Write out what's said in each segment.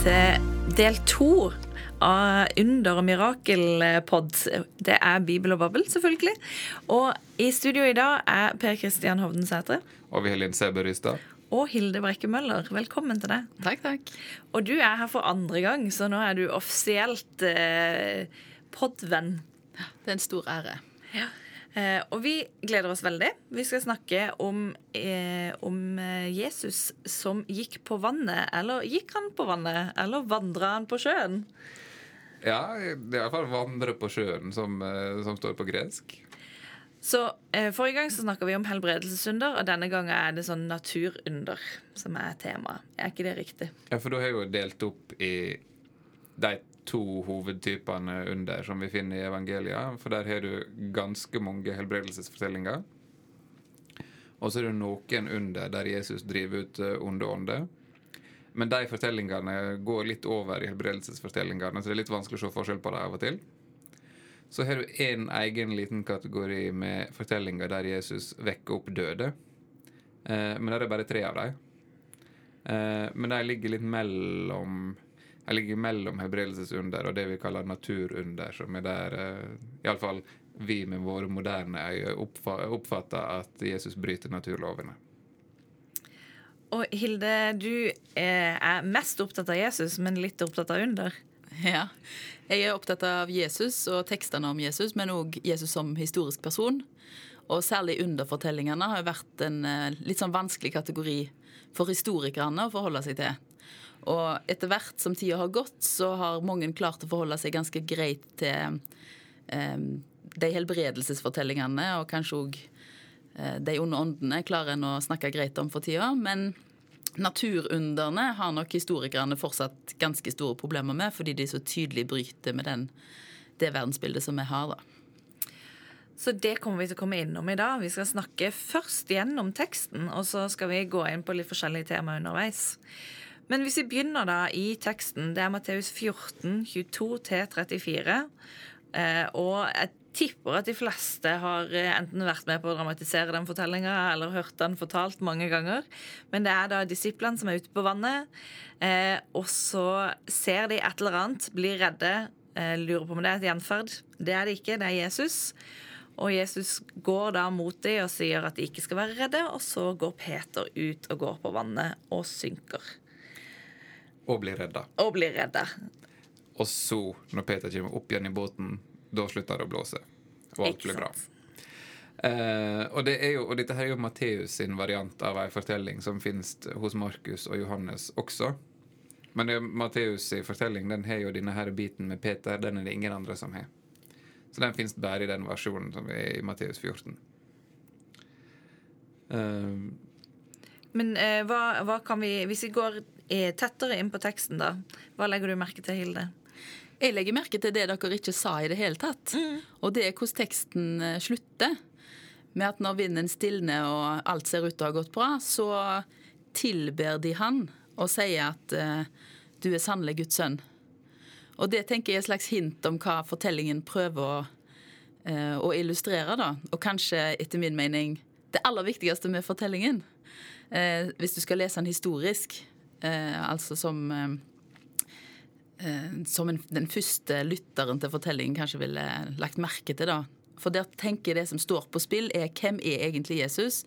til del to av Under- og mirakelpod. Det er Bibel og Babbel, selvfølgelig. Og i studio i dag er Per Kristian Hovden Sætre. Og Helin har Sæbø Rystad. Og Hilde Brekke Møller. Velkommen til deg. Takk, takk. Og du er her for andre gang, så nå er du offisielt eh, podvenn. Det er en stor ære. Ja. Eh, og vi gleder oss veldig. Vi skal snakke om, eh, om eh, Jesus som gikk på vannet. Eller gikk han på vannet? Eller vandra han på sjøen? Ja, det er i hvert fall 'vandre på sjøen', som, eh, som står på gresk. Så eh, Forrige gang så snakka vi om helbredelsesunder, og denne gangen er det sånn naturunder som er temaet. Er ikke det riktig? Ja, For da har jeg jo delt opp i de to hovedtypene under som vi finner i evangelia. For der har du ganske mange helbredelsesfortellinger. Og så er det noen under der Jesus driver ut eh, onde ånder. Men de fortellingene går litt over i helbredelsesfortellingene, så det er litt vanskelig å se forskjell på dem av og til. Så har du en egen liten kategori med fortellinger der Jesus vekker opp døde. Eh, men der er bare tre av dem. Eh, men de ligger litt mellom de ligger mellom helbredelsesunder og det vi kaller naturunder, som er der uh, iallfall vi med våre moderne øyne oppfatter at Jesus bryter naturlovene. Og Hilde, du eh, er mest opptatt av Jesus, men litt opptatt av under. Ja. Jeg er opptatt av Jesus og tekstene om Jesus, men òg Jesus som historisk person. Og særlig underfortellingene har jo vært en eh, litt sånn vanskelig kategori for historikerne å forholde seg til. Og etter hvert som tida har gått, så har mange klart å forholde seg ganske greit til eh, de helbredelsesfortellingene, og kanskje òg eh, de onde åndene klarer en å snakke greit om for tida. Men naturunderne har nok historikerne fortsatt ganske store problemer med, fordi de så tydelig bryter med den, det verdensbildet som vi har. da. Så det kommer vi til å komme innom i dag. Vi skal snakke først gjennom teksten, og så skal vi gå inn på litt forskjellige temaer underveis. Men hvis vi begynner da i teksten, det er Matteus 14, 22-34. Eh, og jeg tipper at de fleste har eh, enten vært med på å dramatisere den fortellinga eller hørt den fortalt mange ganger. Men det er da disiplene som er ute på vannet, eh, og så ser de et eller annet, blir redde, lurer på om det er et gjenferd. Det er det ikke, det er Jesus. Og Jesus går da mot dem og sier at de ikke skal være redde, og så går Peter ut og går på vannet og synker. Og blir redda. Og blir redda. Og så, når Peter kommer opp igjen i båten, da slutter det å blåse. Og alt blir bra. Eh, og, det jo, og dette her er jo Matteus sin variant av ei fortelling som finnes hos Markus og Johannes også. Men det, Matteus' fortelling den har jo denne her biten med Peter. Den er det ingen andre som har. Så den finnes bare i den versjonen som er i Matteus 14. Eh, Men eh, hva, hva kan vi Hvis vi går tettere inn på teksten, da, hva legger du merke til, Hilde? Jeg legger merke til det dere ikke sa i det hele tatt. Og det er hvordan teksten eh, slutter. Med at når vinden stilner og alt ser ut til å ha gått bra, så tilber de han og sier at eh, du er sannelig Guds sønn. Og det tenker jeg er et slags hint om hva fortellingen prøver å, eh, å illustrere. da. Og kanskje, etter min mening, det aller viktigste med fortellingen. Hvis du skal lese den historisk, altså som eh, eh, som en, den første lytteren til fortellingen kanskje ville lagt merke til. da. For der tenker jeg det som står på spill, er hvem er egentlig Jesus?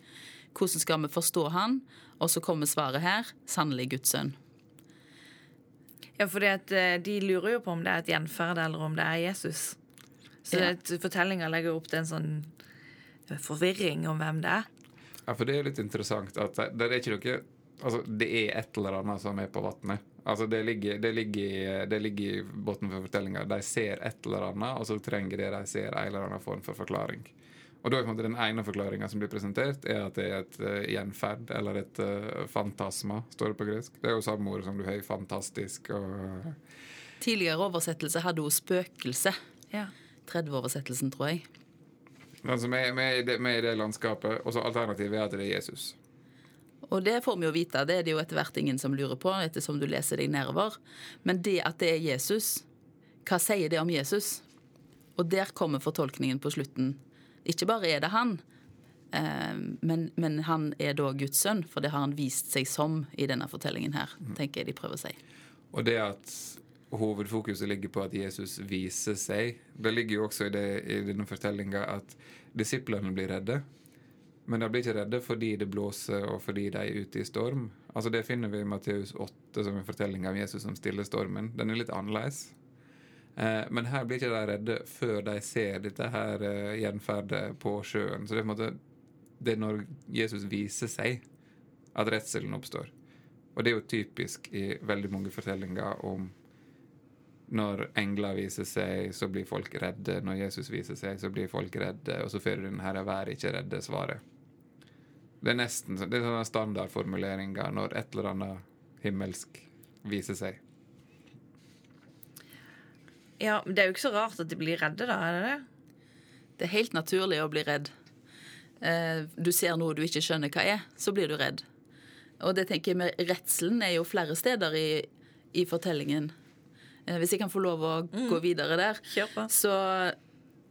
Hvordan skal vi forstå han? Og så kommer svaret her sannelig Guds sønn. Ja, fordi at eh, De lurer jo på om det er et gjenferd eller om det er Jesus. Så Ja. fortellinga legger opp til en sånn eh, forvirring om hvem det er. Ja, for det er litt interessant at det, det er ikke noe Altså, det er et eller annet som er på vannet. Altså, det ligger, det ligger, det ligger i bunnen for fortellinga. De ser et eller annet, og så trenger det de ser, en eller annen form for forklaring. Og da er en Den ene forklaringa som blir presentert, er at det er et uh, gjenferd, eller et uh, fantasma, står det på gresk. Det er jo samme ord som du har i fantastisk og Tidligere oversettelse hadde hun spøkelse. Ja. 30-oversettelsen, tror jeg. Den som er med, i det- med i det landskapet. Og så alternativet er at det er Jesus. Og det får vi jo vite. Det er det jo etter hvert ingen som lurer på, ettersom du leser deg nedover. Men det at det er Jesus, hva sier det om Jesus? Og der kommer fortolkningen på slutten. Ikke bare er det han, Eh, men, men, han er da Guds sønn, for det har han vist seg som i denne fortellingen her. tenker jeg de prøver å si. Og det at hovedfokuset ligger på at Jesus viser seg, det ligger jo også i, det, i denne fortellinga at disiplene blir redde. Men de blir ikke redde fordi det blåser og fordi de er ute i storm. Altså Det finner vi i Matteus 8 som en fortelling av Jesus som stiller stormen. Den er litt annerledes. Eh, men her blir ikke de redde før de ser dette her eh, gjenferdet på sjøen. Så det er på en måte det er når Jesus viser seg at redselen oppstår. Og det er jo typisk i veldig mange fortellinger om når engler viser seg, så blir folk redde. Når Jesus viser seg, så blir folk redde. Og så får du den her 'vær ikke redde'-svaret. Det er nesten det er sånne standardformuleringer når et eller annet himmelsk viser seg. Ja, men Det er jo ikke så rart at de blir redde, da? er det det? Det er helt naturlig å bli redd. Eh, du ser noe du ikke skjønner hva er, så blir du redd. Og det tenker jeg med redselen er jo flere steder i, i fortellingen. Eh, hvis jeg kan få lov å mm. gå videre der, så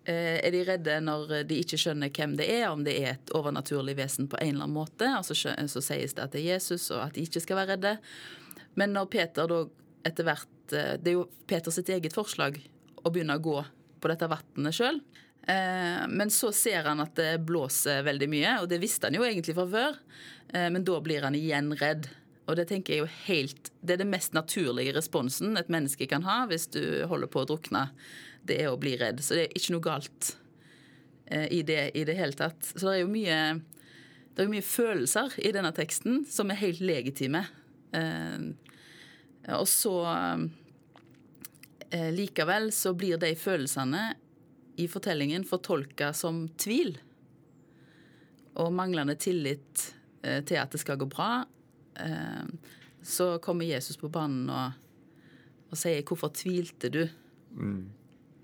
er de redde når de ikke skjønner hvem det er, om det er et overnaturlig vesen på en eller annen måte. Altså, så sies det at det er Jesus, og at de ikke skal være redde. Men når Peter da etter hvert eh, Det er jo Peters eget forslag å begynne å gå på dette vannet sjøl. Men så ser han at det blåser veldig mye, og det visste han jo egentlig fra før. Men da blir han igjen redd. Og det tenker jeg jo helt Det er det mest naturlige responsen et menneske kan ha hvis du holder på å drukne. Det er å bli redd. Så det er ikke noe galt eh, i det i det hele tatt. Så det er jo mye, det er mye følelser i denne teksten som er helt legitime. Eh, og så eh, Likevel så blir de følelsene i fortellingen fortolka som tvil. Og manglende tillit til at det skal gå bra, så kommer Jesus på banen og, og sier 'hvorfor tvilte du?' Mm.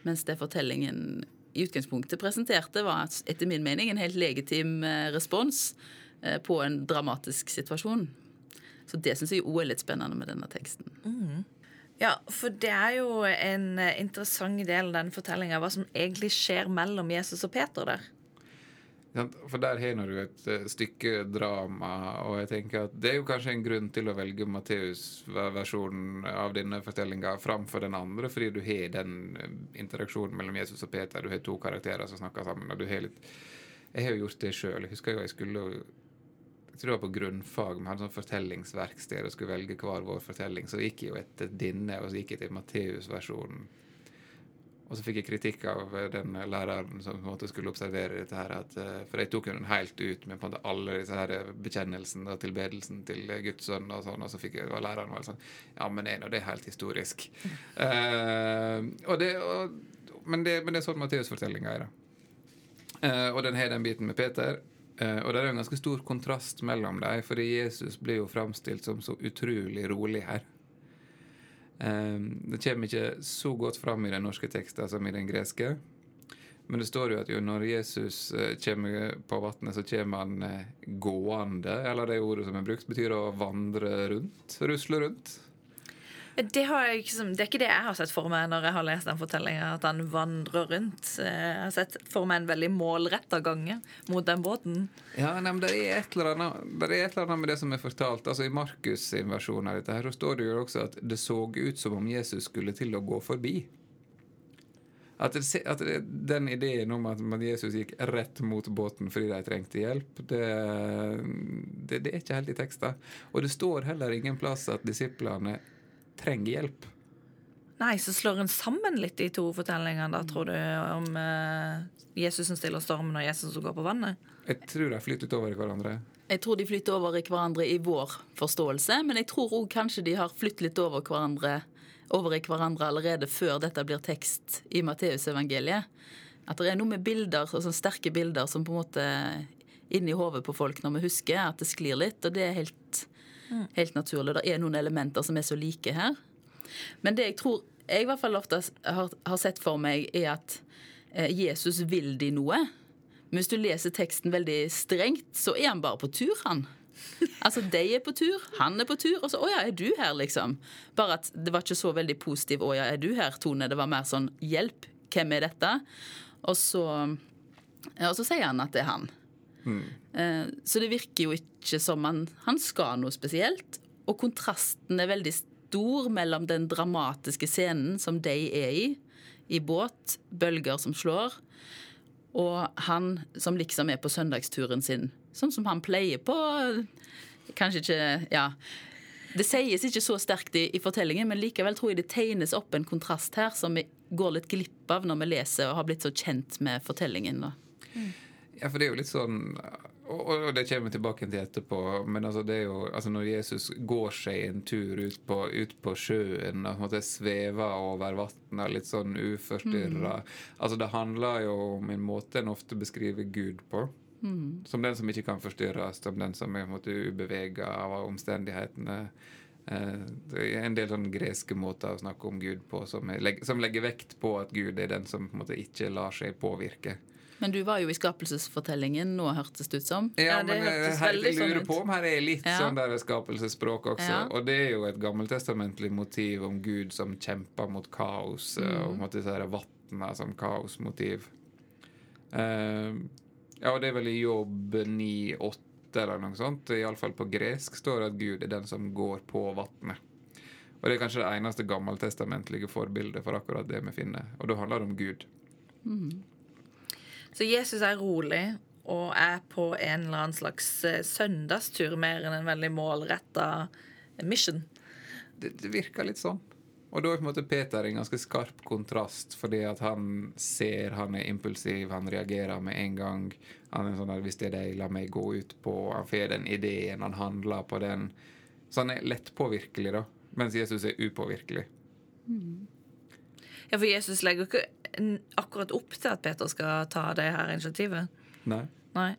Mens det fortellingen i utgangspunktet presenterte, var etter min mening en helt legitim eh, respons eh, på en dramatisk situasjon. Så det syns jeg òg er litt spennende med denne teksten. Mm. Ja, for det er jo en interessant del av denne fortellinga hva som egentlig skjer mellom Jesus og Peter der. For der har du et eh, stykke drama, og jeg tenker at det er jo kanskje en grunn til å velge Matteus-versjonen av denne fortellinga framfor den andre, fordi du har den eh, interaksjonen mellom Jesus og Peter. Du har to karakterer som snakker sammen. og du har litt... Jeg har jo gjort det sjøl. Jeg husker jo jeg skulle jeg tror det var på grunnfag, vi hadde sånn fortellingsverksted og skulle velge hver vår fortelling. Så gikk jeg jo etter denne, og så gikk jeg til Matteus-versjonen. Og så fikk jeg kritikk av den læreren som på en måte skulle observere dette. her, at, eh, For jeg tok den helt ut med på en måte alle disse her bekjennelsen og tilbedelsen til Guds sønn. Og sånn, og så fikk jeg, og læreren var sånn Ja, men er nå det er helt historisk. Uh, og det, og, men, det, men, det, er sånn Matteus-fortellinga er. Uh, og den har den biten med Peter. Uh, og det er en ganske stor kontrast mellom dem, fordi Jesus blir jo framstilt som så utrolig rolig her. Ehm, det kommer ikke så godt fram i den norske teksten som i den greske. Men det står jo at jo når Jesus eh, kommer på vannet, så kommer han eh, gående. Eller det ordet som er brukt, betyr å vandre rundt. Rusle rundt. Det, liksom, det, er ikke det jeg har sett for meg når jeg har lest den fortellinga, at han vandrer rundt. Jeg har sett for meg en veldig målretta gange mot den båten. Ja, nei, men det er, et eller annet, det et eller annet med det som er fortalt. Altså I Markus' sin versjon av dette her, så står det jo også at det så ut som om Jesus skulle til å gå forbi. At, det, at det, den ideen om at Jesus gikk rett mot båten fordi de trengte hjelp, det, det er ikke helt i teksten. Og det står heller ingen plass at disiplene trenger hjelp. Nei, så slår en sammen litt de to fortellingene, da, tror du, om uh, Jesus som stiller stormen og Jesus som går på vannet? Jeg tror de flyter litt over i hverandre. Jeg tror de flytter over i hverandre i vår forståelse, men jeg tror òg kanskje de har flyttet litt over, hverandre, over i hverandre allerede før dette blir tekst i Matteusevangeliet. At det er noe med bilder, sånn sterke bilder som på en måte inni hodet på folk når vi husker at det sklir litt, og det er helt Helt naturlig. Det er noen elementer som er så like her. Men det jeg tror jeg i hvert fall ofte har, har sett for meg, er at eh, Jesus vil de noe. Men hvis du leser teksten veldig strengt, så er han bare på tur, han. Altså, de er på tur, han er på tur, og så 'Å ja, er du her', liksom. Bare at det var ikke så veldig positiv 'Å ja, er du her', Tone. Det var mer sånn 'Hjelp, hvem er dette?' Og så, og så sier han at det er han. Eh, Så det virker jo ikke som han, han skal noe spesielt. Og kontrasten er veldig stor mellom den dramatiske scenen som de er i, i båt, bølger som slår, og han som liksom er på søndagsturen sin, sånn som han pleier på. Kanskje ikke Ja. Det sies ikke så sterkt i, i fortellingen, men likevel tror jeg det tegnes opp en kontrast her som vi går litt glipp av når vi leser og har blitt så kjent med fortellingen. Da. Ja, for det er jo litt sånn Og, og det kommer vi tilbake til etterpå. Men altså, det er jo altså når Jesus går seg en tur ut på, ut på sjøen og på en måte svever over vannet litt sånn uforstyrra altså, Det handler jo om en måte en ofte beskriver Gud på. Som den som ikke kan forstyrres, som den som er på en måte ubevega av omstendighetene. Eh, Det er en del sånn greske måter å snakke om Gud på som, er, som legger vekt på at Gud er den som på en måte ikke lar seg påvirke. Men du var jo i skapelsesfortellingen nå, hørtes det ut som. Ja, Ja, det men eh, her, jeg sånn lurer på om her er litt Ja. sånn der skapelsesspråk også. Ja. Og det er jo et gammeltestamentlig motiv om Gud som kjemper mot kaos, eh, Mm. og en disse her som kaosmotiv. Uh, ja, og det er vel i Jobb 9-8 eller noe sånt. Iallfall på gresk står det at Gud er den som går på vannet. Og det er kanskje det eneste gammeltestamentlige forbildet for akkurat det vi finner. Og da handler det om Gud. Så Jesus er rolig og er på en eller annen slags eh, søndagstur mer enn en veldig målretta mission. det, det virker litt sånn. Og da er på en måte Peter en ganske skarp kontrast, fordi at han ser han er impulsiv, han reagerer med en gang. Han er sånn at 'Hvis det er deg, la meg gå ut på' Han får den ideen, han handler på den. Så han er lett påvirkelig, da. Mens Jesus er upåvirkelig. Ja, For Jesus legger ikke akkurat opp til at Peter skal ta det her initiativet. Nei. Nei.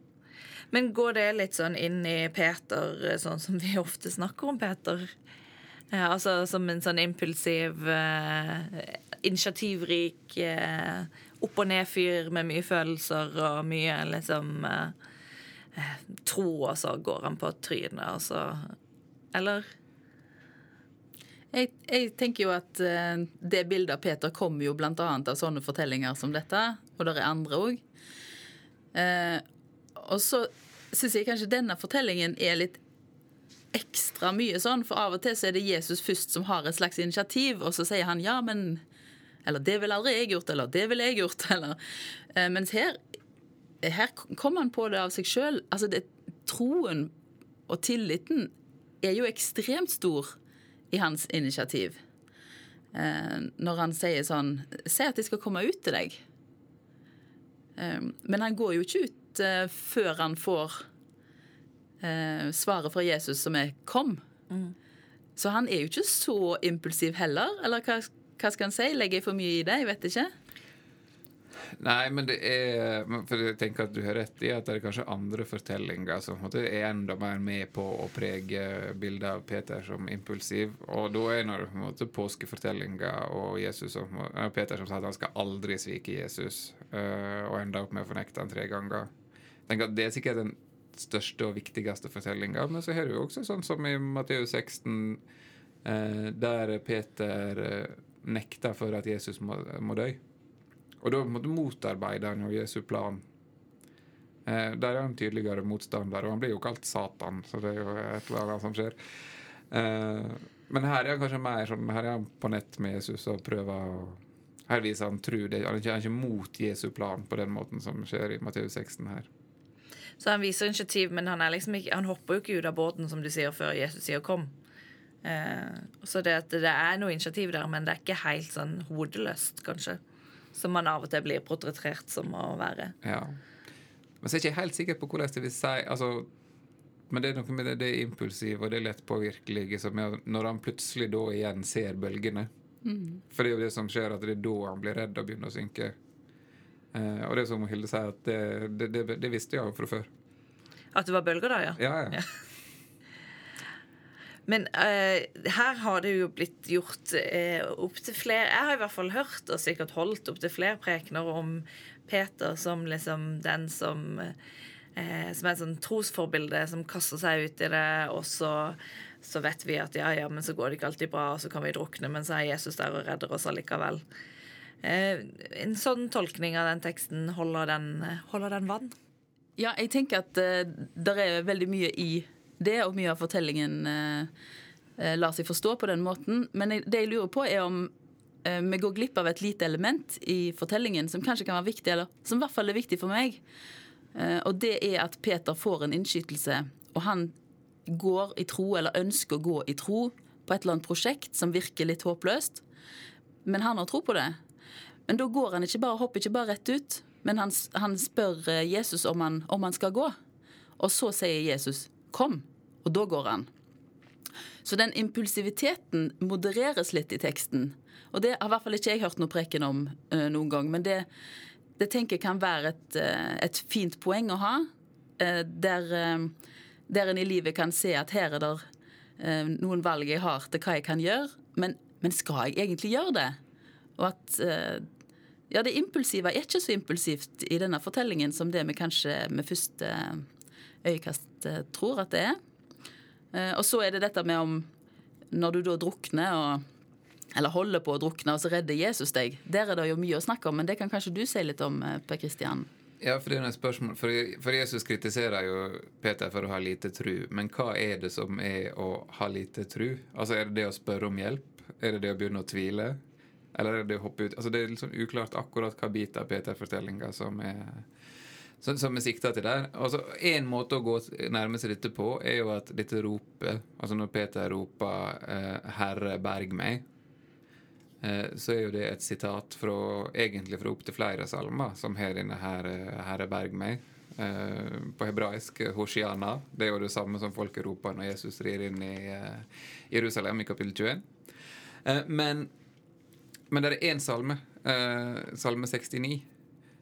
Men går det litt sånn inn i Peter, eh, sånn som vi ofte snakker om Peter? Eh, altså som en sånn impulsiv, eh, initiativrik, eh, opp og ned-fyr med mye følelser og mye liksom eh, eh, tro, og så går han på trynet, og så Eller? Jeg, jeg tenker jo at eh, det bildet av Peter kommer jo annet av sånne fortellinger som dette, og det er andre òg. Eh, og så syns jeg kanskje denne fortellingen er litt ekstra mye sånn, for av og til så er det Jesus først som har et slags initiativ, og så sier han ja, men Eller det ville aldri jeg gjort, eller det ville jeg gjort, eller eh, Mens her her kommer han på det av seg sjøl. Altså, det- troen og tilliten er jo ekstremt stor i hans initiativ. Eh, når han sier sånn Si at jeg skal komme ut til deg. Eh, men han går jo ikke ut eh, før han får eh, svaret fra Jesus som er 'kom'. Så han er jo ikke så impulsiv heller. Eller hva, hva skal han si? Legger jeg for mye i det? Jeg vet ikke. Nei, men det er For jeg tenker at du har rett i at det er kanskje andre fortellinger som er enda mer med på å prege bildet av Peter som impulsiv. Og da er det på en måte påskefortellinga og Jesus som, eh, Peter som sa at han skal aldri svike Jesus, eh, og enda opp med å fornekte han tre ganger. Jeg tenker at Det er sikkert den største og viktigste fortellinga, men så har du jo også sånn som i Matteus 16, eh, der Peter eh, nekter for at Jesus må, må dø. Og da måtte motarbeide han jo Jesu plan. Eh, der er han tydeligere motstander, og han blir jo kalt Satan, så det er jo et eller annet som skjer. Eh, men her er han kanskje mer sånn Her er han på nett med Jesus og prøver å Her viser han tru. Det, han er ikke, han er ikke mot Jesu plan på den måten som skjer i Matteus 16 her. Så han viser initiativ, men han, liksom ikke, han hopper jo ikke ut av båten, som du sier, før Jesus sier 'kom'. Eh, så det, det er noe initiativ der, men det er ikke helt sånn hodeløst, kanskje. Som man av og til blir portrettert som å være. Ja. Men så er jeg ikke helt sikker på hvordan det vil si altså, Men det er noe med det, det er impulsive og det er lett påvirkelige som er når han plutselig da igjen ser bølgene. For det er jo det som skjer, at det er da han blir redd og begynner å synke. Eh, og det er som Hilde sier, at det, det, det, det visste jeg jo fra før. At det var bølger da, ja. Ja, ja. Ja. Men uh, her har det jo blitt gjort uh, opptil flere Jeg har i hvert fall hørt og sikkert holdt opptil flere prekener om Peter som liksom den som uh, Som er et sånn trosforbilde som kaster seg ut i det, og så, så vet vi at ja, ja, men så går det ikke alltid bra, og så kan vi drukne, men så er Jesus der og redder oss allikevel. Uh, en sånn tolkning av den teksten, holder den, holder den vann? Ja, jeg tenker at det er veldig mye i det, og mye av fortellingen uh, uh, lar seg forstå på den måten. Men det jeg lurer på, er om vi går glipp av et lite element i fortellingen som kanskje kan være viktig, eller som i hvert fall er viktig for meg. Og det er at Peter får en innskytelse, og han går i tro, eller ønsker å gå i tro, på et eller annet prosjekt som virker litt håpløst. Men han har tro på det. Men da går han ikke bare, hopper ikke bare rett ut, men han, han spør eh, Jesus om han, om han, skal gå. Og så sier Jesus 'kom', og da går han. Så den impulsiviteten modereres litt i teksten. Og det har i hvert fall ikke jeg hørt noe preken om uh, noen gang. Men det, det, tenker jeg kan være et, uh, et fint poeng å ha. Uh, der, der en i livet kan se at her er det noen valg jeg har til hva jeg kan gjøre. Men, men skal jeg egentlig gjøre det? Og at ja, det impulsive er ikke så impulsivt i denne fortellingen som det vi kanskje med første øyekast tror at det er. Eh, og så er det dette med om når du da drukner og eller holder på å drukne, og så redder Jesus deg. Der er det jo mye å snakke om, men det kan kanskje du si litt om, eh, Per Kristian? Ja, for det er et spørsmål. For, Jesus kritiserer jo Peter for å ha lite tru. Men hva er det som er å ha lite tru? Altså, Er det det å spørre om hjelp? Er det det å begynne å tvile? Eller er det å hoppe ut altså Det er sånn uklart akkurat hva bit av Peter-fortellinga som er som, som vi sikta til der. Altså, En måte å gå nærme seg dette på, er jo at dette ropet Altså når Peter roper eh, 'Herre, berg meg', eh, så er jo det et sitat fra, egentlig fra opptil flere salmer som har denne her, 'Herre, berg meg'. Eh, på hebraisk Hoshiana. Det er jo det samme som folk roper når Jesus rir inn i eh, Jerusalem i kapittel 21. Eh, men men det er én salme, eh, salme 69,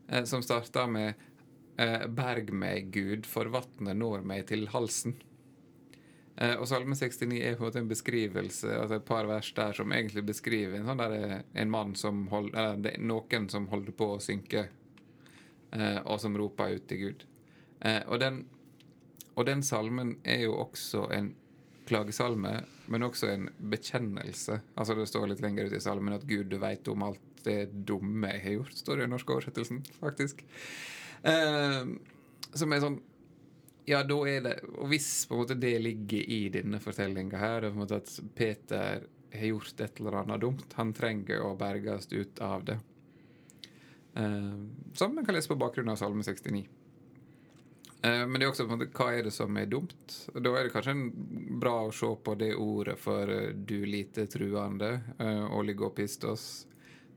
eh, som starter med 'Berg meg, Gud, for vatnet når meg til halsen'. Eh, og Salme 69 er på en måte en beskrivelse, altså et par vers der som egentlig beskriver en, sånn der, eh, en mann som hold, eller noen som holder på å synke, eh, og som roper ut til Gud. og, den, og den salmen er jo også en klagesalme, men også en bekjennelse. Altså Det står litt lenger ute i salmen at 'Gud, du veit om alt det dumme jeg har gjort', står det i den norske oversettelsen, faktisk. Eh, som er sånn Ja, da er det Og hvis på en måte det ligger i denne fortellinga her, på en måte at Peter har gjort et eller annet dumt, han trenger å berges ut av det. Eh, som man kan lese på bakgrunn av Salme 69. Eh, men det er også på en måte, hva er det som er dumt? Da er det kanskje bra å se på det ordet for eh, 'du lite truende', uh, oligopistos,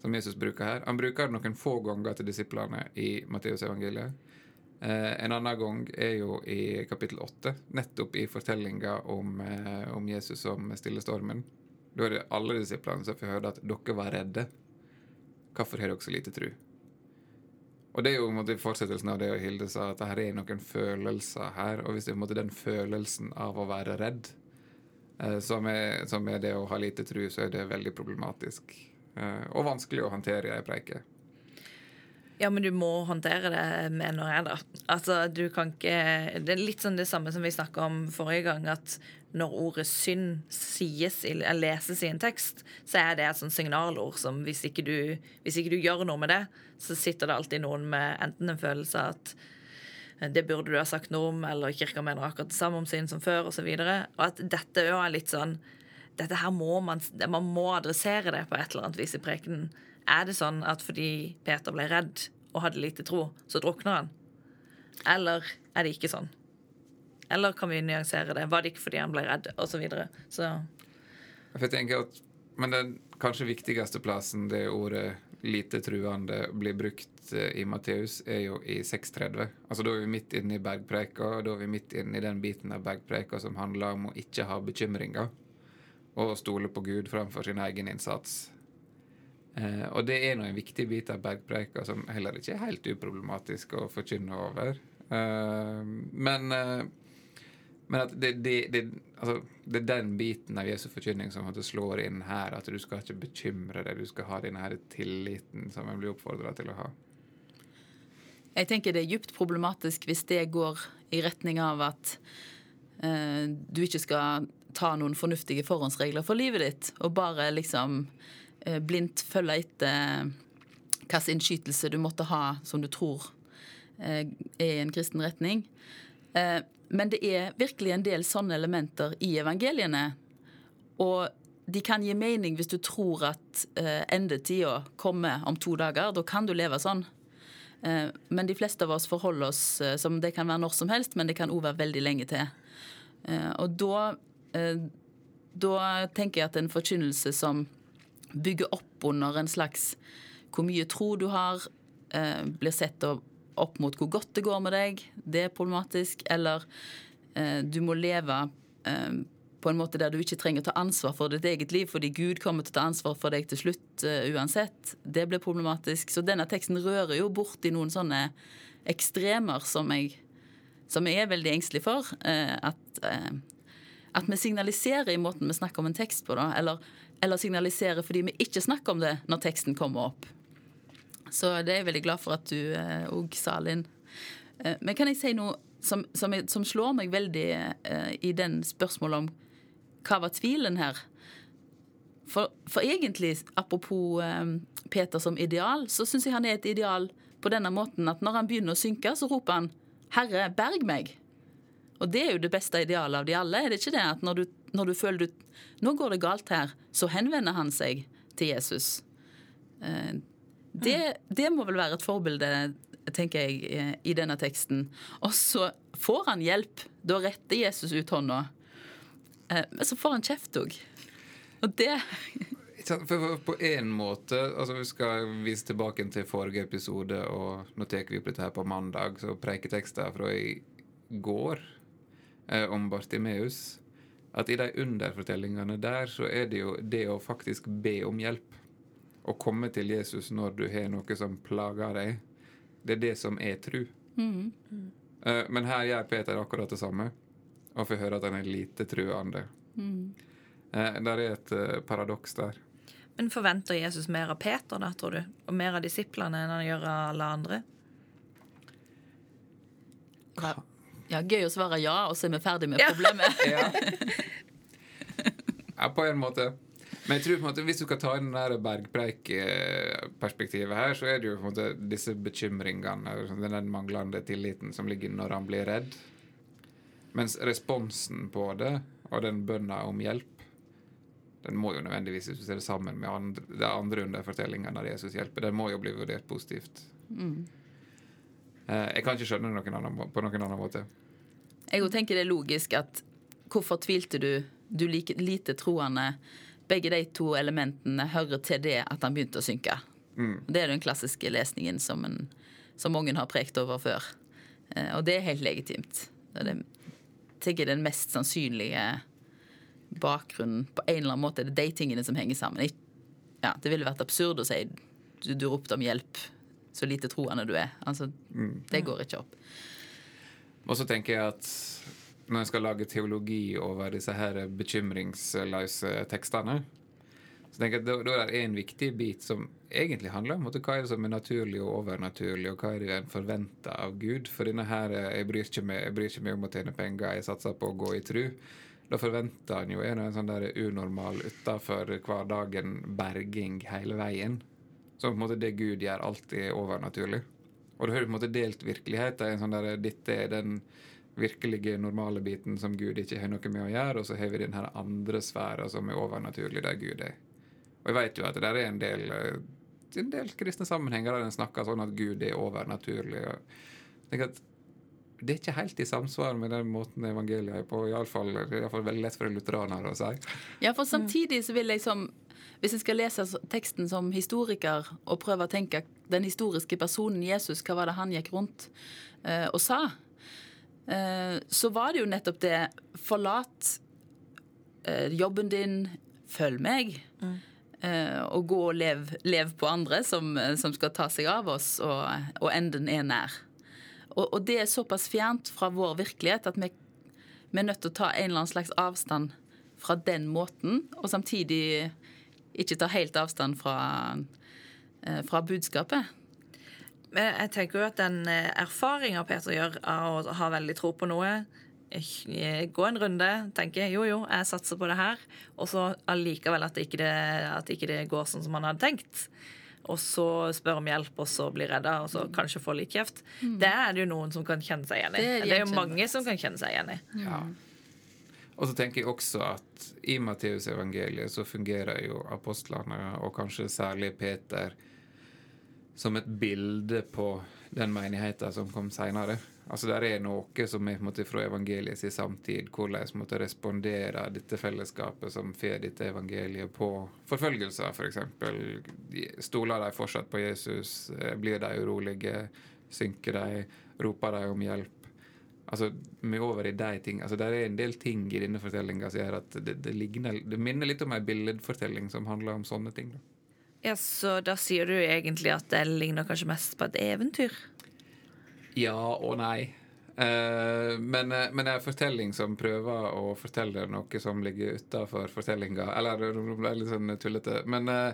som Jesus bruker her. Han bruker det noen få ganger til disiplene i Matteusevangeliet. Eh, en annen gang er jo i kapittel 8, nettopp i fortellinga om, eh, om, Jesus som stiller stormen. Da er det alle disiplene som får høre at 'dere var redde'. Hvorfor har dere så lite tru? Og det er jo måte, fortsettelsen av det Hilde sa, at det er noen følelser her. Og hvis det er måte, den følelsen av å være redd, eh, som, er, som, er, det å ha lite tru, så er det veldig problematisk. Eh, og vanskelig å håndtere i ei preike. Ja, men du må håndtere det, mener jeg, da. Altså, du kan ikke Det er litt sånn det samme som vi snakka om forrige gang, at når ordet synd sies, leses i en tekst, så er det et sånt signalord som hvis ikke, du, hvis ikke du gjør noe med det, så sitter det alltid noen med enten en følelse av at det burde du ha sagt noe om, eller kirka mener akkurat det samme om synd som før, osv. Og, så og at dette òg er litt sånn dette her må man, man må adressere det på et eller annet vis i prekenen. Er det sånn at fordi Peter ble redd og hadde lite tro, så drukner han? Eller er det ikke sånn? Eller kan vi nyansere det? Var det ikke fordi han ble redd, Og Så, videre. så Jeg tenker at, Men den kanskje viktigste plassen det ordet 'lite truende' blir brukt eh, i Matteus, er jo i 630. Altså Da er vi midt inne i bergpreka, og da er vi midt inne i den biten av bergpreka som handler om å ikke ha bekymringer, og stole på Gud framfor sin egen innsats. Eh, og det er nå en viktig bit av bergpreika som heller ikke er helt uproblematisk å forkynne over. Eh, men eh, men at det, det, det, altså, det, er den biten av Jesu forkynning som slår inn her. At du skal ikke bekymre deg, du skal ha denne her tilliten som en blir oppfordra til å ha. Jeg tenker det er djupt problematisk hvis det går i retning av at eh, du ikke skal ta noen fornuftige forhåndsregler for livet ditt, og bare liksom eh, blindt følge etter hvilken innskytelse du måtte ha som du tror eh, er i en kristen retning. Eh, men det er virkelig en del sånne elementer i evangeliene. Og de kan gi mening hvis du tror at eh, endetida kommer om to dager. Da kan du leve sånn. Eh, men de fleste av oss forholder oss eh, som det kan være når som helst, men det kan òg være veldig lenge til. Eh, og da, eh, da tenker jeg at en forkynnelse som bygger opp under en slags hvor mye tro du har, eh, blir sett opp mot hvor godt det går med deg, det er problematisk. Eller eh, du må leve eh, på en måte der du ikke trenger å ta ansvar for ditt eget liv, fordi Gud kommer til å ta ansvar for deg til slutt uansett. Det blir problematisk. Så denne teksten rører jo bort i noen sånne ekstremer som jeg, som jeg er veldig engstelig for. At, at, vi signaliserer i måten vi snakker om en tekst på, da. Eller, eller signaliserer fordi vi ikke snakker om det når teksten kommer opp. Så det er jeg veldig glad for at du òg sa, Linn. Men kan jeg si noe som, som, som slår meg veldig i den spørsmålet om hva var tvilen her? For, for egentlig, apropos eh, Peter som ideal, så syns jeg han er et ideal på denne måten at når han begynner å synke, så roper han 'Herre, berg meg'. Og det er jo det beste idealet av de alle. Er det ikke det at når du, når du føler du Nå går det galt her, så henvender han seg til Jesus. Eh, det, det må vel være et forbilde, tenker jeg, eh, i denne teksten. Og så får han hjelp. Da retter Jesus ut hånda. Eh, men så får han kjeft òg. Og det på en måte altså Vi skal vise tilbake til forrige episode, og nå tar vi opp dette her på mandag, så preiketekster fra i går om Bartimeus At i de underfortellingene der så er det jo det å faktisk be om hjelp. Å komme til Jesus når du har noe som plager deg. Det er det som er tru. Mm. Eh, men her gjør Peter akkurat det samme og får høre at han er lite truende. Mm. Eh, der er et eh, paradoks der. Men forventer Jesus mer av Peter, da, tror du? Og mer av disiplene enn han gjør av alle andre? Ja, ja gøy å svare ja, og så er vi ferdig med problemet. ja. ja, på en måte. Men jeg tror på en måte, hvis du skal ta inn det bergpreik-perspektivet her, så er det jo på en måte disse bekymringene, den manglende tilliten som ligger når han blir redd. Mens responsen på det, og den bønna om hjelp, den må jo nødvendigvis, hvis du ser det sammen med andre, det andre under fortellingen der Jesus hjelper, den må jo bli vurdert positivt. Mm. Eh, jeg kan ikke skjønne det på noen annen måte. Jeg tenker det er logisk at hvorfor tvilte du, du like, lite troende? Begge de to elementene hører til det at han begynte å synke. Mm. Det er den klassiske lesningen som, en, som mange har prekt over før. Eh, og det er helt legitimt. Det er tenker den mest sannsynlige bakgrunnen på en eller annen måte. Det er de tingene som henger sammen. Ja, det ville vært absurd å si du, du ropte om hjelp, så lite troende du er. Altså, mm. Det går ikke opp. Og så tenker jeg at når en skal lage teologi over disse her bekymringsløse tekstene, så tenker jeg at Da er det en viktig bit som egentlig handler om hva er det som er naturlig og overnaturlig, og hva er det en forventer av Gud. For denne her, jeg bryr, ikke meg, jeg bryr ikke meg om å tjene penger, jeg satser på å gå i tru. Da forventer han jo en, en sånn der unormal utafor hverdagen berging hele veien. Så på en måte det Gud gjør, alltid er overnaturlig. Og du har på en måte delt virkeligheten. En sånn der, Dette er den virkelige normale biten som Gud ikke har noe med å gjøre, og så har vi den her andre sfæra som er overnaturlig, der Gud er. Og jeg vet jo at det der er en del, eh, en del kristne sammenhenger der en snakker sånn at Gud er overnaturlig. Og jeg at det er ikke helt i samsvar med den måten evangeliet er på. Iallfall veldig lett for en lutheraner å si. Ja, for samtidig så vil jeg som Hvis jeg skal lese teksten som historiker og prøve å tenke den historiske personen Jesus, hva var det han gikk rundt uh, og sa? Uh, så var det jo nettopp det Forlat uh, jobben din, følg meg. Mm eh, og gå og lev, lev på andre som, som, skal ta seg av oss, og, og enden er nær. Og, og, det er såpass fjernt fra vår virkelighet at vi, vi, er nødt til å ta en eller annen slags avstand fra den måten, og samtidig ikke tar helt avstand fra, eh, fra budskapet. Men jeg tenker jo at den eh, erfaringa Peter gjør av å ha veldig tro på noe, gå en runde, tenke jo, jo, jeg satser på det her, og så allikevel at, ikke det, at ikke det går sånn som man hadde tenkt. og så spør om hjelp, og så blir redda, og så kanskje får litt kjeft. Det er det jo noen som kan kjenne seg igjen i. Det er Det er, jo mange som kan kjenne seg igjen i. Ja. Og så tenker jeg også at i Matteusevangeliet så fungerer jo apostlene, og kanskje særlig Peter, som et bilde på den menigheten som kom seinere. Altså Der er noe som er måte fra evangeliet i samtid, hvordan vi måtte respondere dette fellesskapet som får dette evangeliet på forfølgelser, f.eks. Stoler de fortsatt på Jesus? Eh, Blir de urolige? Synker de? Roper de om hjelp? Altså, vi er over i de ting. Altså, det er en del ting i denne fortellinga som gjør at det, det, ligner, det minner litt om en billedfortelling som handler om sånne ting. Da. Ja, Så da sier du egentlig at det ligner kanskje mest på et eventyr? Ja og nei. Uh, men, uh, men en fortelling som prøver å fortelle noe som ligger utafor fortellinga Eller det er litt sånn tullete. Men uh,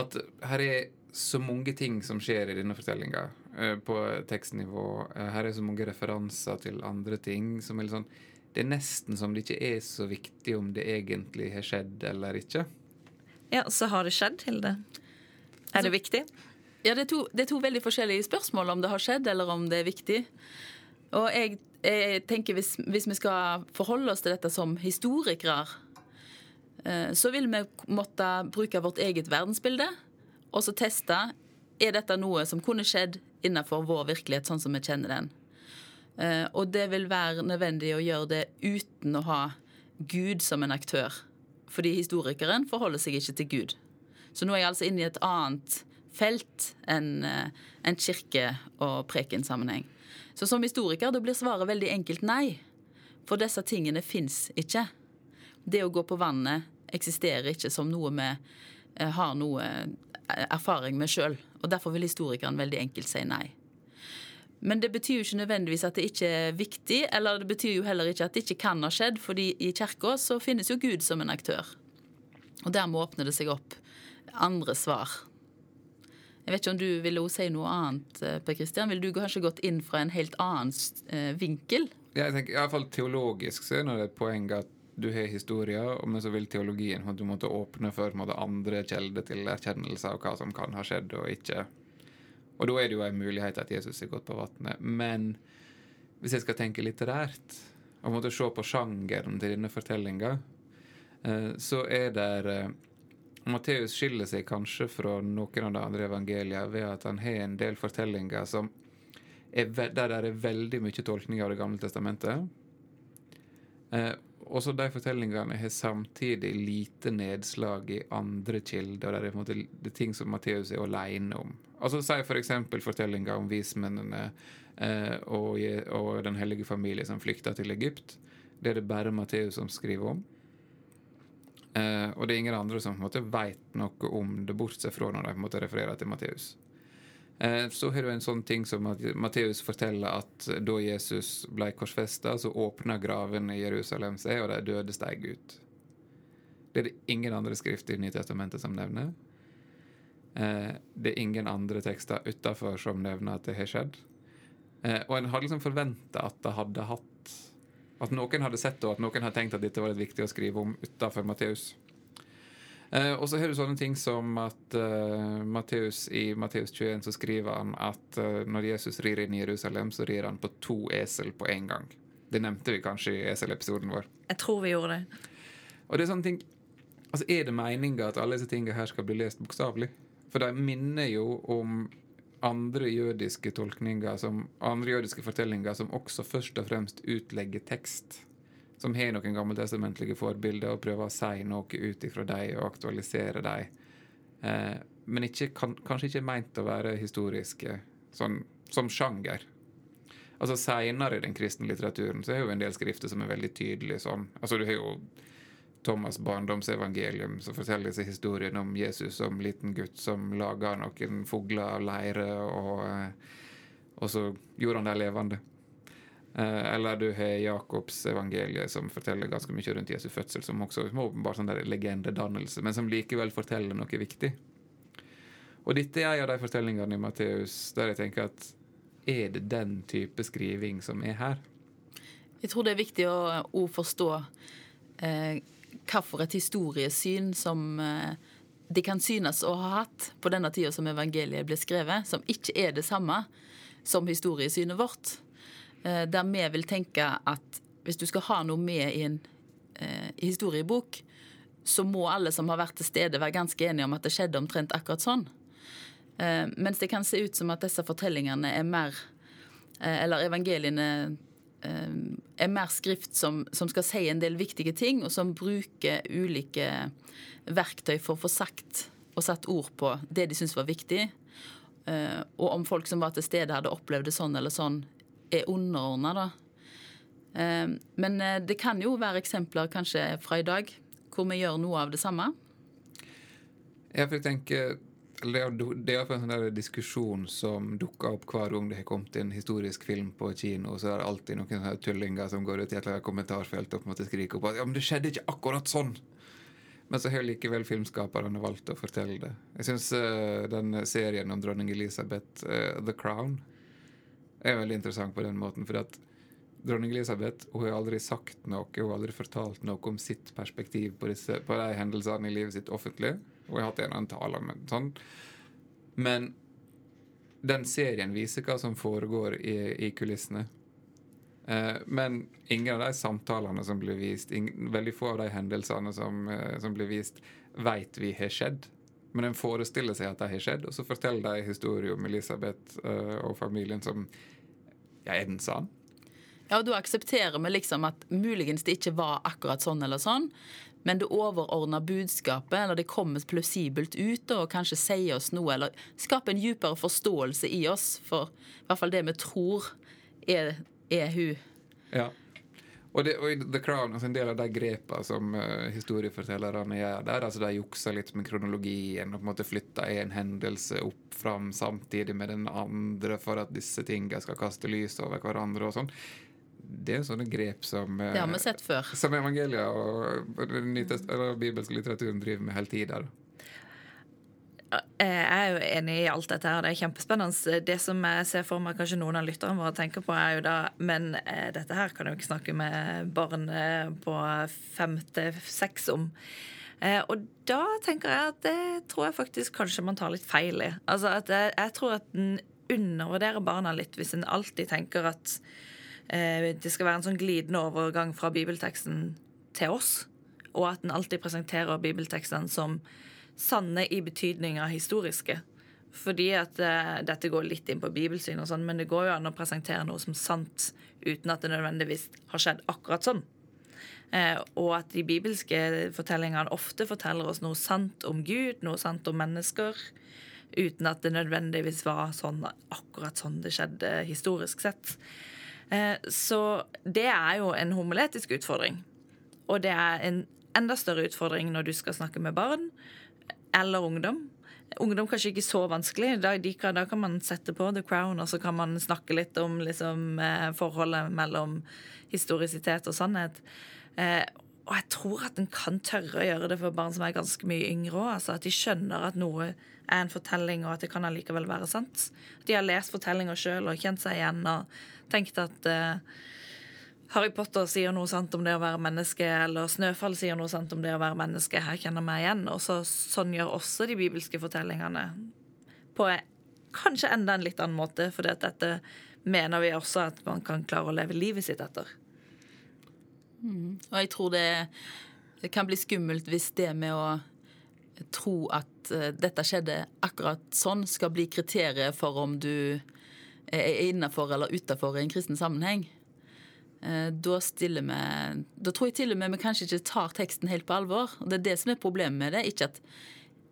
at her er så mange ting som skjer i denne fortellinga på tekstnivå. Eh, her er så mange referanser til andre ting som er litt sånn Det er nesten som det ikke er så viktig om det egentlig har skjedd eller ikke. Ja, så har det skjedd, Hilde? Er det viktig? Ja, det er, to, det er to veldig forskjellige spørsmål om det har skjedd, eller om det er viktig. Og jeg, jeg tenker hvis, hvis vi skal forholde oss til dette som historikere, eh, så vil vi måtte bruke vårt eget verdensbilde og så teste er dette noe som kunne skjedd innenfor vår virkelighet, sånn som vi kjenner den. Eh, Og det vil være nødvendig å gjøre det uten å ha Gud som en aktør. Fordi historikeren forholder seg ikke til Gud. Så nå er jeg altså inne i et annet felt enn eh, en kirke- og prekensammenheng. Så som historiker da blir svaret veldig enkelt nei. For disse tingene fins ikke. Det å gå på vannet eksisterer ikke som noe vi eh, har noe erfaring med sjøl. Og derfor vil historikeren veldig enkelt si nei. Men det betyr jo ikke nødvendigvis at det ikke er viktig, eller det betyr jo heller ikke at det ikke kan ha skjedd, fordi i kirka så finnes jo Gud som en aktør. Og dermed åpner det seg opp andre svar. Jeg vet ikke om du ville si noe annet, eh, Per Kristian? Ville du kanskje gått inn fra en helt annen vinkel? vinkel? Jeg tenker, i hvert fall Teologisk så er det et poeng at du har historier, men så vil teologien at du måtte åpne for måtte, andre kilder til erkjennelse av hva som kan ha skjedd og ikke. Og da er det jo en mulighet at Jesus er gått på vannet. Men hvis jeg skal tenke litterært, og måtte se på sjangeren til denne fortellinga, eh, så er det eh, Matteus skiller seg kanskje fra noen av de andre evangeliene ved at han har en del fortellinger som er, der det er veldig mye tolkning av Det gamle testamentet. Eh, og så de fortellingene har samtidig lite nedslag i andre kilder. Der det er måte det er ting som Matteus er alene om. Altså Si f.eks. fortellinga om vismennene eh, og, og Den hellige familie som flykta til Egypt. Det er det bare Matteus som skriver om. Eh, og det er ingen andre som på en måte veit noe om det, bortsett fra når de på en måte refererer til Matteus. Eh, så har du en sånn ting som at Matteus forteller at da Jesus ble korsfesta, så åpna gravene i Jerusalem seg, og de døde steg ut. Det er det ingen andre skrifter i Nytestamentet som nevner. Eh, det er ingen andre tekster utafor som nevner at det har skjedd. Eh, og en hadde liksom forventa at det hadde hatt At noen hadde sett det, og at noen hadde tenkt at dette var litt viktig å skrive om utafor Matteus. Eh, og så har du sånne ting som at eh, Matteus, i Matteus 21 så skriver han at eh, når Jesus rir inn i Jerusalem, så rir han på to esel på en gang. Det nevnte vi kanskje i eselepisoden vår. Jeg tror vi gjorde det. Og det er sånne ting Altså, Er det meninga at alle disse tingene her skal bli lest bokstavelig? For de minner jo om andre jødiske tolkninger, som, andre jødiske fortellinger som også først og fremst utlegger tekst. Som har noen gammeltestamentlige forbilder og prøver å si noe ut ifra dem og aktualisere dem. Eh, men ikke, kan, kanskje ikke meint å være historiske sånn, som sjanger. Altså Seinere i den kristne litteraturen så er jo en del skrifter som er veldig tydelige sånn. Altså Du har jo Thomas' barndomsevangelium som forteller seg historien om Jesus som liten gutt som laga noen fugler av leire, og, eh, og så gjorde han dem levende. Eh, Eller du har Jakobs evangelie som forteller ganske mye rundt Jesu fødsel, som også er åpenbart sånn der legendedannelse, men som likevel forteller noe viktig. Og dette er en av de fortellingene i Matteus der jeg tenker at er det den type skriving som er her? Jeg tror det er viktig å, å forstå eh, hva for et historiesyn som eh, de kan synes å ha hatt på denne tida som evangeliet ble skrevet, som ikke er det samme som historiesynet vårt. Eh, der vi vil tenke at hvis du skal ha noe med i en eh, historiebok, så må alle som har vært til stede, være ganske enige om at det skjedde omtrent akkurat sånn. Eh, mens det kan se ut som at disse fortellingene er mer Eller evangeliene er mer skrift som, som, skal si en del viktige ting, og som bruker ulike verktøy for å få sagt og satt ord på det de syns var viktig. Og om folk som var til stede, hadde opplevd det sånn eller sånn, er underordna, da. Eh, men eh, det kan jo være eksempler kanskje fra i dag hvor vi gjør noe av det samme. Jeg vil tenke det er, er en sånn diskusjon som dukker opp hver gang det har kommet en historisk film på kino. Så er det alltid noen sånne tullinger som går ut i et eller annet kommentarfelt og på en måte skriker opp at ja, men det skjedde ikke akkurat sånn. Men så har likevel filmskaperne valgt å fortelle det. Jeg syns uh, den serien om dronning Elisabeth, uh, The Crown, er veldig interessant på den måten. For at dronning Elisabeth hun har aldri sagt noe, hun har aldri fortalt noe om sitt perspektiv på, disse, på de hendelsene i livet sitt offentlig. Hun har hatt en annen tale, men sånn. Men den serien viser hva som foregår i, i kulissene. Eh, men ingen av de samtalene som blir vist, ingen, veldig få av de hendelsene som, eh, som blir vist, veit vi har skjedd. Men en forestiller seg at det har skjedd, og så forteller de historien om Elisabeth eh, og familien som Ja, er den sann? Ja, og Da aksepterer vi liksom at muligens det ikke var akkurat sånn eller sånn, men det overordna budskapet, eller det kommer plausibelt ut og kanskje sier oss noe, eller skaper en dypere forståelse i oss for i hvert fall det vi tror er, er hun. Ja. Og, det, og i The Crown, altså en del av de grepene som uh, historiefortellerne gjør der, altså de jukser litt med kronologien og på en måte flytter en hendelse opp fram samtidig med den andre for at disse tingene skal kaste lys over hverandre og sånn det er sånne grep som Det har vi sett før. Som evangelia og den bibelske litteraturen driver med hele tida. Jeg er jo enig i alt dette her. Det er kjempespennende. Det som jeg ser for meg kanskje noen av lytterne våre tenker på, er jo da Men eh, dette her kan jo ikke snakke med barn eh, på fem til seks om. Eh, og da tenker jeg at det tror jeg faktisk kanskje man tar litt feil i. Altså at jeg, jeg tror at en undervurderer barna litt hvis en alltid tenker at Eh, det skal være en sånn glidende overgang fra bibelteksten til oss, og at en alltid presenterer bibeltekstene som sanne i betydning av historiske. Fordi at uh, dette går litt inn på bibelsyn, og sånn, men det går jo an å presentere noe som sant uten at det nødvendigvis har skjedd akkurat sånn. Uh, og at de bibelske fortellingene ofte forteller oss noe sant om Gud, noe sant om mennesker, uten at det nødvendigvis var sånn akkurat sånn det skjedde historisk sett. Eh, så det er jo en homiletisk utfordring. Og det er en enda større utfordring når du skal snakke med barn eller ungdom. Ungdom kanskje ikke så vanskelig. Da, kan, da kan man sette på The Crown, og så kan man snakke litt om liksom, eh, forholdet mellom historisitet og sannhet. Eh, og jeg tror at en kan tørre å gjøre det for barn som er ganske mye yngre òg. Altså at de skjønner at noe er en fortelling, og at det kan allikevel være sant. At de har lest fortellinger sjøl og kjent seg igjen og tenkt at uh, Harry Potter sier noe sant om det å være menneske, eller Snøfall sier noe sant om det å være menneske. Her kjenner vi igjen. Og så, sånn gjør også de bibelske fortellingene. På kanskje enda en litt annen måte, for dette mener vi også at man kan klare å leve livet sitt etter. Mm. Og jeg tror det, det, kan bli skummelt hvis det med å tro at uh, dette skjedde akkurat sånn, skal bli kriteriet for om du er innafor eller utafor en kristen sammenheng. Eh, da, stiller vi, da tror jeg til og med vi kanskje ikke tar teksten helt på alvor. og Det er det som er problemet med det. Ikke at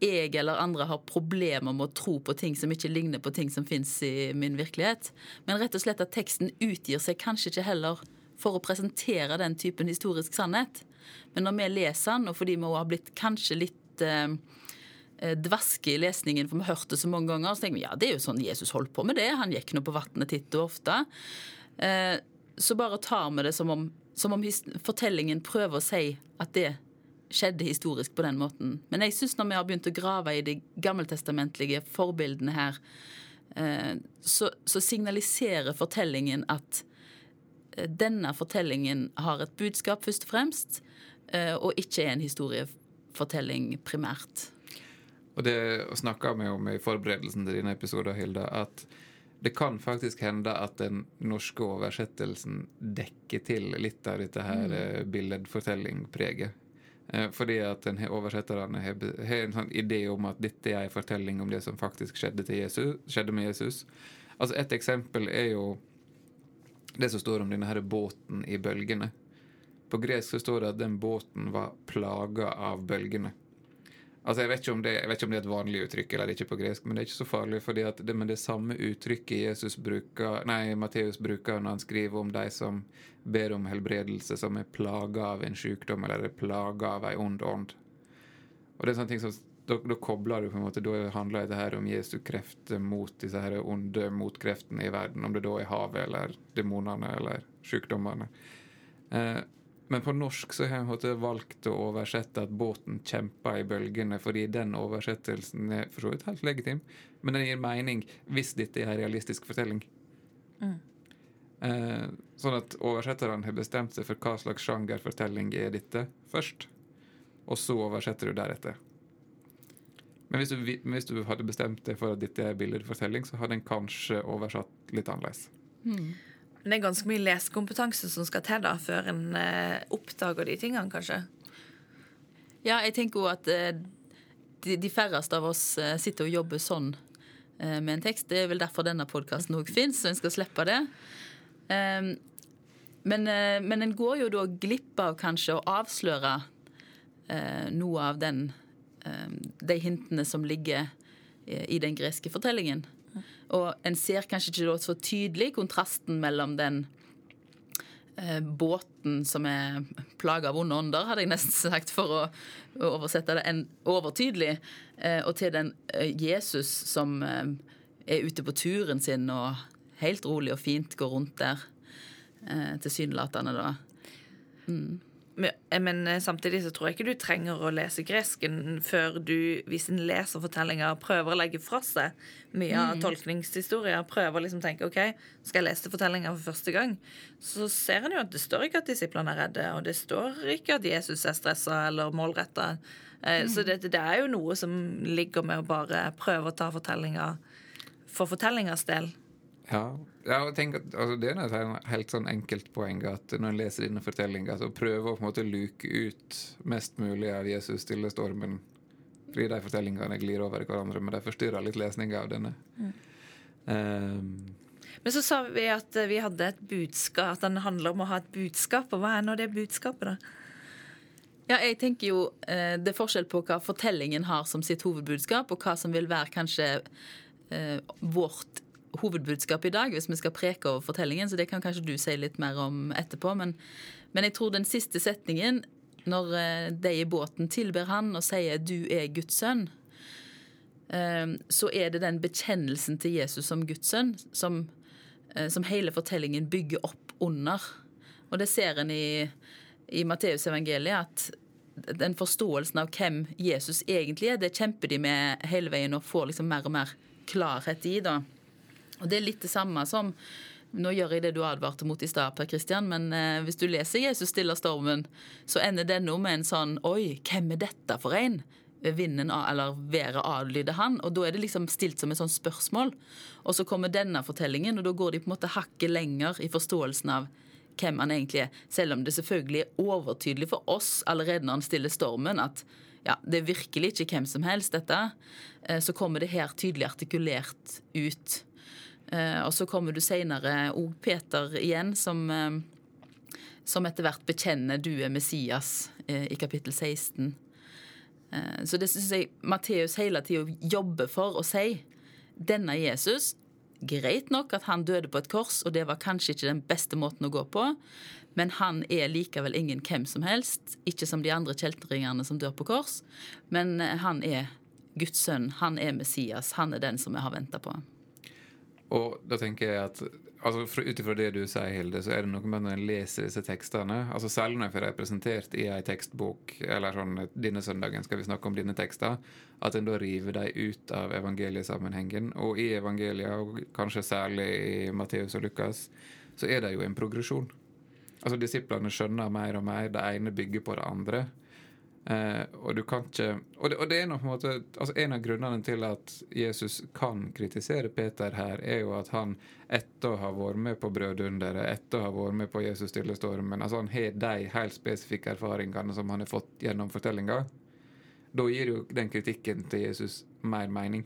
jeg eller andre har problemer med å tro på ting som ikke ligner på ting som fins i min virkelighet. Men rett og slett at teksten utgir seg kanskje ikke heller for å presentere den typen historisk sannhet. Men når vi leser den, og fordi vi har blitt kanskje litt eh, Eh, dvaske i lesningen, for vi har hørt det så mange ganger. Så tenker vi ja, det er jo sånn Jesus holdt på med det. Han gikk nå på vannet titt og ofte. Eh, så bare tar vi det som om, som om fortellingen prøver å si at det skjedde historisk på den måten. Men jeg syns når vi har begynt å grave i de gammeltestamentlige forbildene her, eh, så, så signaliserer fortellingen at denne fortellingen har et budskap, først og fremst, og ikke er en historiefortelling primært. Og det snakka vi om i forberedelsen til dine episoder, Hilda, at det kan faktisk hende at den norske oversettelsen dekker til litt av dette her mm. billedfortellingpreget. Eh, fordi at den oversetterne har, har en sånn idé om at dette er en fortelling om det som faktisk skjedde, Jesus, skjedde med Jesus. Altså Et eksempel er jo det som står om denne her båten i bølgene. På gresk så står det at den båten var plaga av bølgene. Altså jeg vet, det, jeg vet, ikke om det, er et vanlig uttrykk eller ikke på gresk, men det er ikke så farlig. fordi det Men det samme uttrykket Jesus bruker, nei, Matteus bruker når han skriver om de som ber om helbredelse, som er plaga av en sykdom eller er plaga av ei ond ånd. Og det er sånne ting som da, da, kobler du på en måte, Da handler det her om Jesu krefter mot disse her onde motkreftene i verden. Om det da er havet eller demonene eller sykdommene. Eh, men på norsk så har jeg valgt å oversette at båten kjemper i bølgene, fordi den oversettelsen er for så vidt helt legitim, men den gir mening hvis dette er en realistisk fortelling. Mm. Eh, sånn at oversetterne har bestemt seg for hva slags sjangerfortelling er dette først, og så oversetter du deretter. Men hvis du, hvis du hadde bestemt deg for at dette er billedfortelling, så hadde en kanskje oversatt litt annerledes. Mm. Men det er ganske mye lesekompetanse som skal til da, før en eh, oppdager de tingene, kanskje? Ja, jeg tenker jo at eh, de, de, færreste av oss eh, sitter og jobber sånn eh, med en tekst. Det er vel derfor denne podkasten òg fins, så en skal slippe det. Ehm, men, eh, men en går jo da glipp av kanskje å avsløre eh, noe av den de hintene som ligger i den greske fortellingen. Og en ser kanskje ikke så tydelig kontrasten mellom den eh, båten som er plaga av onde ånder, hadde jeg nesten sagt, for å, å oversette det en overtydelig, eh, og til den eh, Jesus som eh, er ute på turen sin og helt rolig og fint går rundt der, eh, tilsynelatende, da. Mm. Men eh, samtidig så tror jeg ikke du trenger å lese gresken før du, hvis en leser fortellinger, prøver å legge fra seg mye av mm. tolkningshistorier. Prøver liksom å tenke OK, skal jeg lese fortellinger for første gang? Så ser en jo at det står ikke at disiplene er redde, og det står ikke at Jesus er stressa eller målretta. Eh, mm. Så det, det, er jo noe som ligger med å bare prøve å ta fortellinger for fortellingas del. Ja, og tenk at, altså, Det er et helt sånn enkelt poeng at når en leser denne fortellinga, så prøver å på en måte luke ut mest mulig av Jesus stille stormen. Fordi de fortellingene glir over i hverandre, men de forstyrrer litt lesninga av denne. Mm. Um, men så sa vi at vi hadde et budskap, at den handler om å ha et budskap. Og hva er nå det budskapet, da? Ja, jeg tenker jo eh, Det er forskjell på hva fortellingen har som sitt hovedbudskap, og hva som vil være kanskje eh, vårt hovedbudskap i dag, hvis vi skal preke over fortellingen, så det kan kanskje du si litt mer om etterpå. Men, men jeg tror den siste setningen, når eh, de i båten tilber han og sier 'du er Guds sønn', eh, så er det den bekjennelsen til Jesus som Guds sønn som, eh, som hele fortellingen bygger opp under. Og det ser en i, i Matteusevangeliet, at den forståelsen av hvem Jesus egentlig er, det kjemper de med hele veien og får liksom mer og mer klarhet i. da. Og Det er litt det samme som nå gjør jeg det du advarte mot i stad, Per Christian, men eh, hvis du leser 'Jesus stiller stormen', så ender denne med en sånn 'Oi, hvem er dette for en?' Vinden eller været adlyder han. Og da er det liksom stilt som et sånt spørsmål. Og så kommer denne fortellingen, og da går de på en måte hakket lenger i forståelsen av hvem han egentlig er. Selv om det selvfølgelig er overtydelig for oss allerede når han stiller stormen, at ja, det er virkelig ikke hvem som helst, dette. Eh, så kommer det her tydelig artikulert ut. Eh, og så kommer du seinere òg Peter igjen, som, eh, som etter hvert bekjenner du er Messias eh, i kapittel 16. Så det syns jeg Matteus hele tida jobber for å si. Denne Jesus Greit nok at han døde på et kors, og det var kanskje ikke den beste måten å gå på, men han er likevel ingen hvem som helst. Ikke som de andre kjeltringene som dør på kors, men han er Guds sønn. Han er Messias. Han er den som vi har venta på. Og da tenker jeg at altså Ut ifra det du sier, Hilde, så er det noe med når en leser disse tekstene altså Særlig når jeg får representert i ei tekstbok, eller sånn denne søndagen skal vi snakke om dine tekster, at en da river dem ut av evangeliesammenhengen. Og i evangeliet, og kanskje særlig i Matteus og Lukas, så er det jo en progresjon. Altså Disiplene skjønner mer og mer. Det ene bygger på det andre. Eh, og du kan ikke Og det, og det er nok på en måte altså En av grunnene til at Jesus kan kritisere Peter her, er jo at han etter å ha vært med på brødunderet, etter å ha vært med på Jesus stille stormen altså Han har de helt spesifikke erfaringene som han har fått gjennom fortellinga. Da gir jo den kritikken til Jesus mer mening.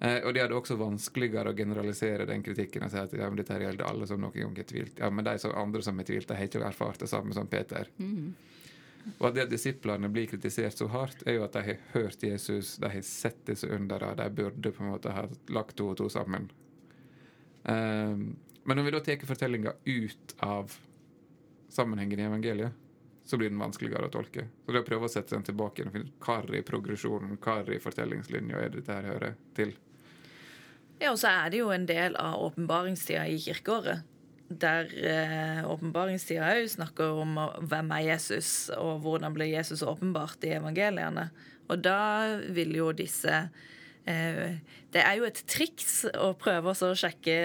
Eh, og de hadde også vanskeligere å generalisere den kritikken og si at ja, men dette gjelder alle som noen gang har tvilt. Ja, men de som, andre som har tvilt, de har ikke erfart det samme som Peter. Og at det disiplene blir kritisert så hardt, er jo at de har hørt Jesus, de har sett disse underne, de burde på en måte ha lagt to og to sammen. Um, men når vi da tar fortellinga ut av sammenhengen i evangeliet, så blir den vanskeligere å tolke. Så det å prøve å sette den tilbake igjen og finne hva i progresjonen, hva i fortellingslinja er det dette her hører til. Ja, og så er det jo en del av åpenbaringstida i kirkeåret. Der eh, åpenbaringstida òg snakker om hvem er Jesus, og hvordan ble Jesus åpenbart i evangeliene. Og da vil jo disse eh, Det er jo et triks å prøve å sjekke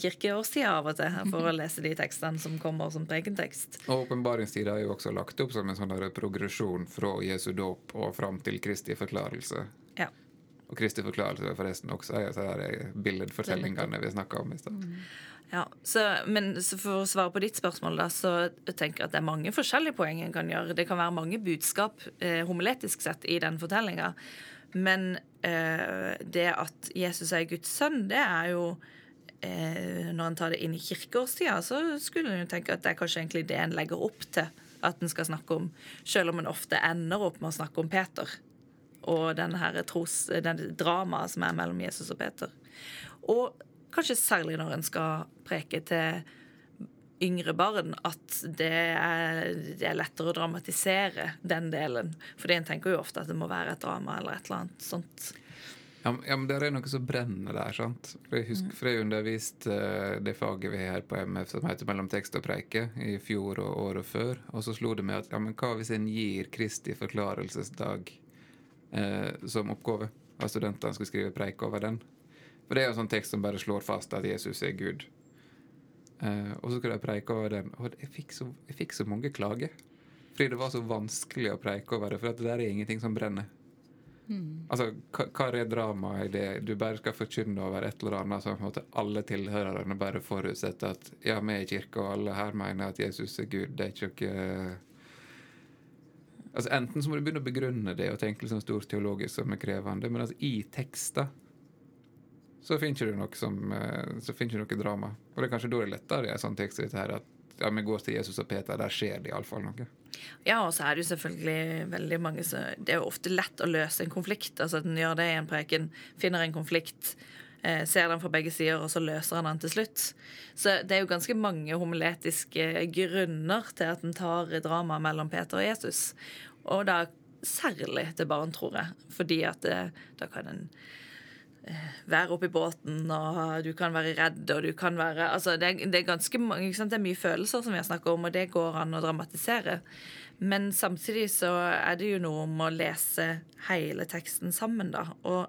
kirkeårstida av og til for å lese de tekstene som kommer som prekentekst. Og åpenbaringstida er jo også lagt opp som en sånn progresjon fra Jesu dåp og fram til Kristi forklarelse. Ja. Og Kristi forklarelse er forresten også en av de billedfortellingene vi snakka om i stad. Ja, så, men så For å svare på ditt spørsmål, da, så tenker jeg at det er mange forskjellige poeng en kan gjøre. Det kan være mange budskap eh, homiletisk sett i den fortellinga. Men eh, det at Jesus er Guds sønn, det er jo eh, Når en tar det inn i kirkeårstida, så skulle en jo tenke at det er kanskje egentlig det en legger opp til at en skal snakke om, selv om en ofte ender opp med å snakke om Peter og denne her tros, den dramaet som er mellom Jesus og Peter. Og kanskje særlig når en skal preke til yngre barn, at det er, det er lettere å dramatisere den delen. Fordi en tenker jo ofte at det må være et drama eller et eller annet sånt. Ja, men- ja, men det er noe som brenner der, sant? For jeg husker for jeg underviste eh, det faget vi har her på MF som heter Mellom tekst og preike i fjor og året før, og så slo det meg at ja, men hva hvis en gir Kristi forklarelsesdag eh, som oppgave? At studentene skulle skrive preik over den. For det er jo en sånn tekst som bare slår fast at Jesus er Gud. Eh, og så skulle jeg preike over den, og jeg fikk så, jeg fikk så mange klager. Fordi det var så vanskelig å preike over det, for det der er ingenting som brenner. Altså, hva, er dramaet i det? Du bare skal forkynne over et eller annet som på alle tilhørerne bare forutsetter at ja, vi er i kirka, og alle her mener at Jesus er Gud. Det er ikke noe Altså, Enten så må du begynne å begrunne det og tenke liksom stort teologisk som er krevende, men altså, i tekster så finner du noe som eh, så finner du noe drama. Og det er kanskje da det er lettere i sånn tekst her, at ja, vi går til Jesus og Peter, der skjer det iallfall noe. Ja, og så er det jo selvfølgelig veldig mange som Det er jo ofte lett å løse en konflikt. Altså at en gjør det i en preken, finner en konflikt, eh, ser den fra begge sider, og så løser han den til slutt. Så det er jo ganske mange homiletiske grunner til at en tar drama mellom Peter og Jesus. Og da særlig til barn, tror jeg. Fordi at det, da kan en eh, være oppi båten, og du kan være redd, og du kan være Altså, det er, det er ganske mange? Det er mye følelser som vi har snakket om, og det går an å dramatisere. Men samtidig så er det jo noe om å lese hele teksten sammen, da. Og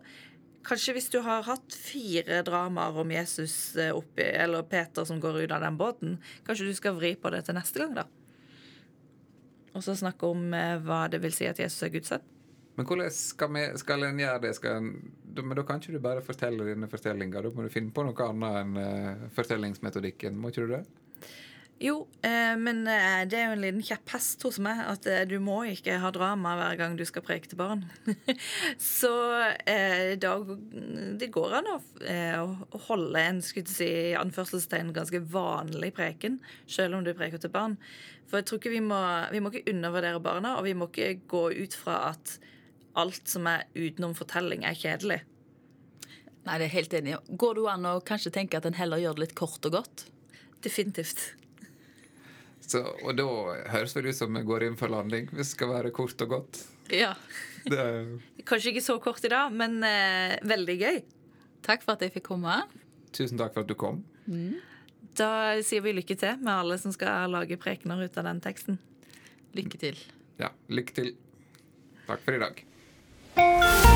kanskje hvis du har hatt fire dramaer om Jesus eh, oppi, eller Peter som går ut av den båten, kanskje du skal vri på det til neste gang, da. Og så snakke om eh, hva det vil si at Jesus er Guds sønn. Men hvordan skal, vi, skal en gjøre det? En, men da kan ikke du bare fortelle denne fortellinga. Da må du finne på noe annet enn uh, fortellingsmetodikken. Må ikke du det? Jo, eh, men eh, det er jo en liten kjepphest hos meg at du må ikke ha drama hver gang du skal preke til barn. Så da Det går an å, å holde en skulle si, anførselstegn ganske vanlig preken, selv om du preker til barn. For jeg tror ikke vi må, vi må ikke undervurdere barna, og vi må ikke gå ut fra at alt som er utenom fortelling, er kjedelig. Nei, det er helt enig. Går det an å kanskje tenke at en heller gjør det litt kort og godt? Definitivt. Så, og da høres det ut som vi går inn for landing, hvis det skal være kort og godt. Ja. Det, Kanskje ikke så kort i dag, men eh, veldig gøy. Takk for at jeg fikk komme. tusen takk for at du kom. Da sier vi lykke til med alle som skal lage prekener ut av den teksten. Lykke til. Ja, lykke til. Takk for i dag. Música